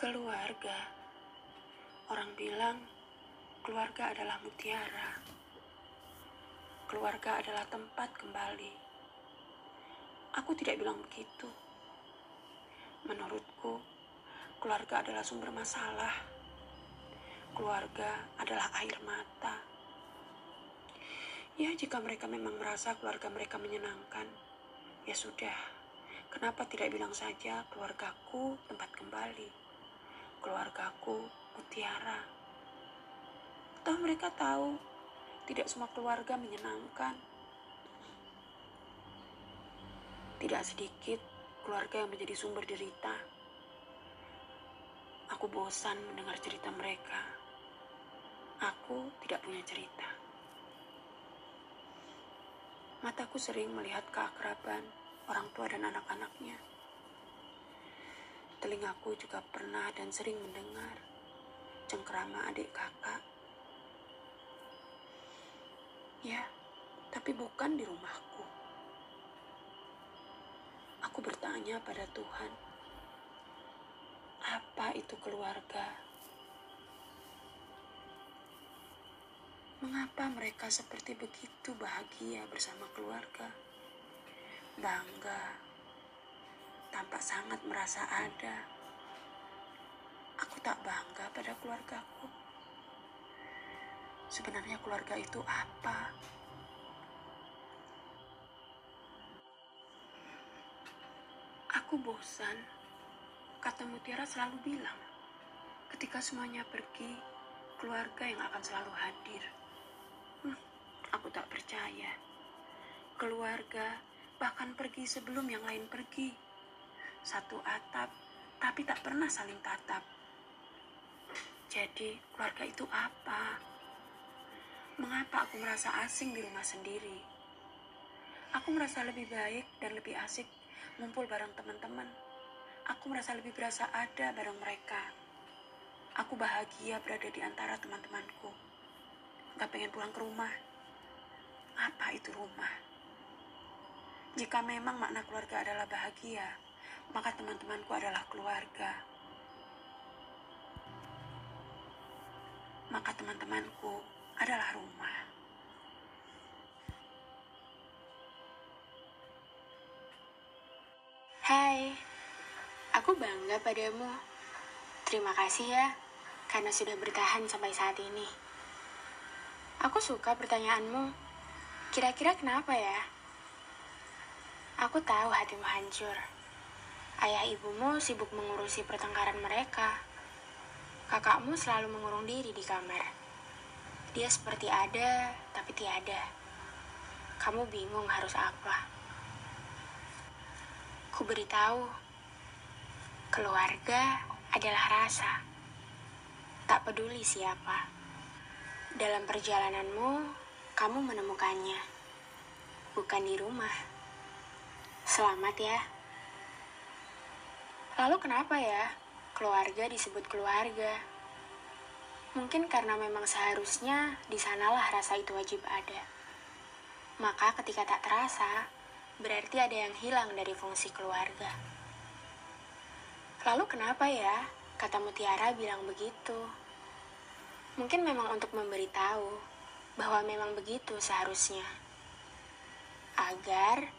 Keluarga. Orang bilang keluarga adalah mutiara. Keluarga adalah tempat kembali. Aku tidak bilang begitu. Menurutku, keluarga adalah sumber masalah. Keluarga adalah air mata. Ya, jika mereka memang merasa keluarga mereka menyenangkan, ya sudah. Kenapa tidak bilang saja keluargaku tempat kembali? Keluargaku mutiara. Toh mereka tahu tidak semua keluarga menyenangkan. Tidak sedikit keluarga yang menjadi sumber derita. Aku bosan mendengar cerita mereka. Aku tidak punya cerita. Mataku sering melihat keakraban orang tua dan anak-anaknya. Telingaku juga pernah dan sering mendengar cengkrama adik kakak. Ya, tapi bukan di rumahku. Aku bertanya pada Tuhan, apa itu keluarga? Mengapa mereka seperti begitu bahagia bersama keluarga? bangga, tampak sangat merasa ada. Aku tak bangga pada keluargaku. Sebenarnya keluarga itu apa? Aku bosan. Kata Mutiara selalu bilang, ketika semuanya pergi, keluarga yang akan selalu hadir. Hmm, aku tak percaya. Keluarga bahkan pergi sebelum yang lain pergi. Satu atap, tapi tak pernah saling tatap. Jadi, keluarga itu apa? Mengapa aku merasa asing di rumah sendiri? Aku merasa lebih baik dan lebih asik ngumpul bareng teman-teman. Aku merasa lebih berasa ada bareng mereka. Aku bahagia berada di antara teman-temanku. Gak pengen pulang ke rumah. Apa itu rumah? Jika memang makna keluarga adalah bahagia, maka teman-temanku adalah keluarga. Maka teman-temanku adalah rumah. Hai, aku bangga padamu. Terima kasih ya, karena sudah bertahan sampai saat ini. Aku suka pertanyaanmu. Kira-kira kenapa ya? Aku tahu hatimu hancur. Ayah ibumu sibuk mengurusi pertengkaran mereka. Kakakmu selalu mengurung diri di kamar. Dia seperti ada, tapi tiada. Kamu bingung harus apa. Ku beritahu, keluarga adalah rasa. Tak peduli siapa. Dalam perjalananmu, kamu menemukannya. Bukan di rumah. Selamat ya. Lalu kenapa ya keluarga disebut keluarga? Mungkin karena memang seharusnya di sanalah rasa itu wajib ada. Maka ketika tak terasa, berarti ada yang hilang dari fungsi keluarga. Lalu kenapa ya kata Mutiara bilang begitu? Mungkin memang untuk memberitahu bahwa memang begitu seharusnya. Agar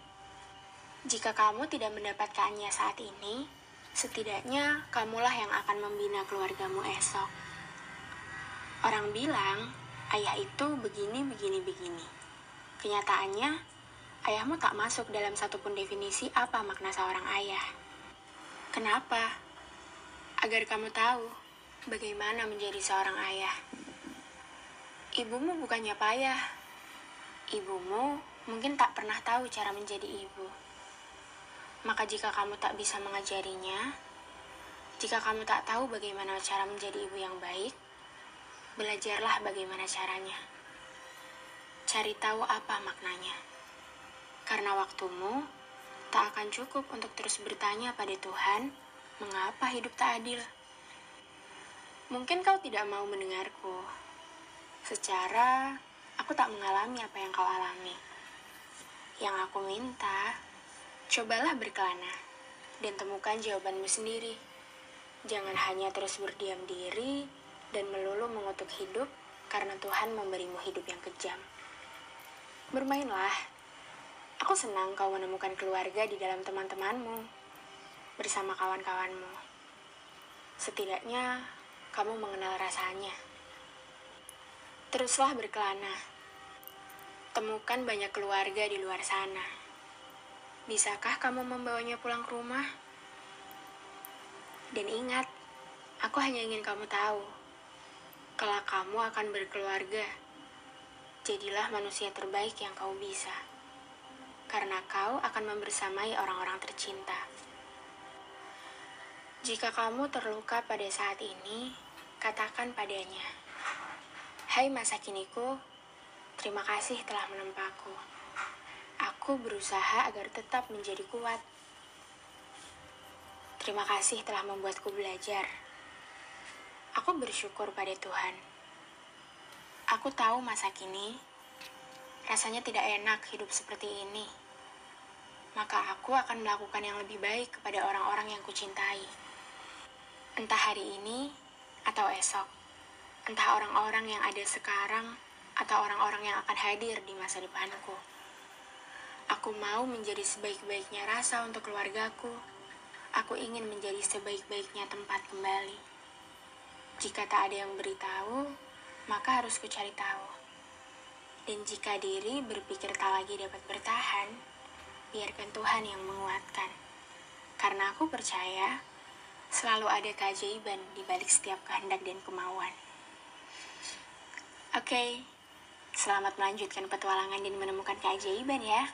jika kamu tidak mendapatkannya saat ini, setidaknya kamulah yang akan membina keluargamu esok. Orang bilang, ayah itu begini, begini, begini. Kenyataannya, ayahmu tak masuk dalam satupun definisi apa makna seorang ayah. Kenapa? Agar kamu tahu bagaimana menjadi seorang ayah. Ibumu bukannya payah. Ibumu mungkin tak pernah tahu cara menjadi ibu. Maka jika kamu tak bisa mengajarinya, jika kamu tak tahu bagaimana cara menjadi ibu yang baik, belajarlah bagaimana caranya. Cari tahu apa maknanya. Karena waktumu tak akan cukup untuk terus bertanya pada Tuhan, mengapa hidup tak adil? Mungkin kau tidak mau mendengarku. Secara, aku tak mengalami apa yang kau alami. Yang aku minta, Cobalah berkelana dan temukan jawabanmu sendiri. Jangan hanya terus berdiam diri dan melulu mengutuk hidup karena Tuhan memberimu hidup yang kejam. Bermainlah. Aku senang kau menemukan keluarga di dalam teman-temanmu, bersama kawan-kawanmu. Setidaknya kamu mengenal rasanya. Teruslah berkelana. Temukan banyak keluarga di luar sana. Bisakah kamu membawanya pulang ke rumah? Dan ingat, aku hanya ingin kamu tahu, kelak kamu akan berkeluarga. Jadilah manusia terbaik yang kau bisa, karena kau akan membersamai orang-orang tercinta. Jika kamu terluka pada saat ini, katakan padanya, "Hai masa kiniku, terima kasih telah menempaku. Aku berusaha agar tetap menjadi kuat. Terima kasih telah membuatku belajar. Aku bersyukur pada Tuhan. Aku tahu masa kini rasanya tidak enak hidup seperti ini. Maka aku akan melakukan yang lebih baik kepada orang-orang yang kucintai. Entah hari ini atau esok. Entah orang-orang yang ada sekarang atau orang-orang yang akan hadir di masa depanku. Aku mau menjadi sebaik-baiknya rasa untuk keluargaku. Aku ingin menjadi sebaik-baiknya tempat kembali. Jika tak ada yang beritahu, maka harus kucari tahu. Dan jika diri berpikir tak lagi dapat bertahan, biarkan Tuhan yang menguatkan. Karena aku percaya, selalu ada keajaiban di balik setiap kehendak dan kemauan. Oke, selamat melanjutkan petualangan dan menemukan keajaiban ya.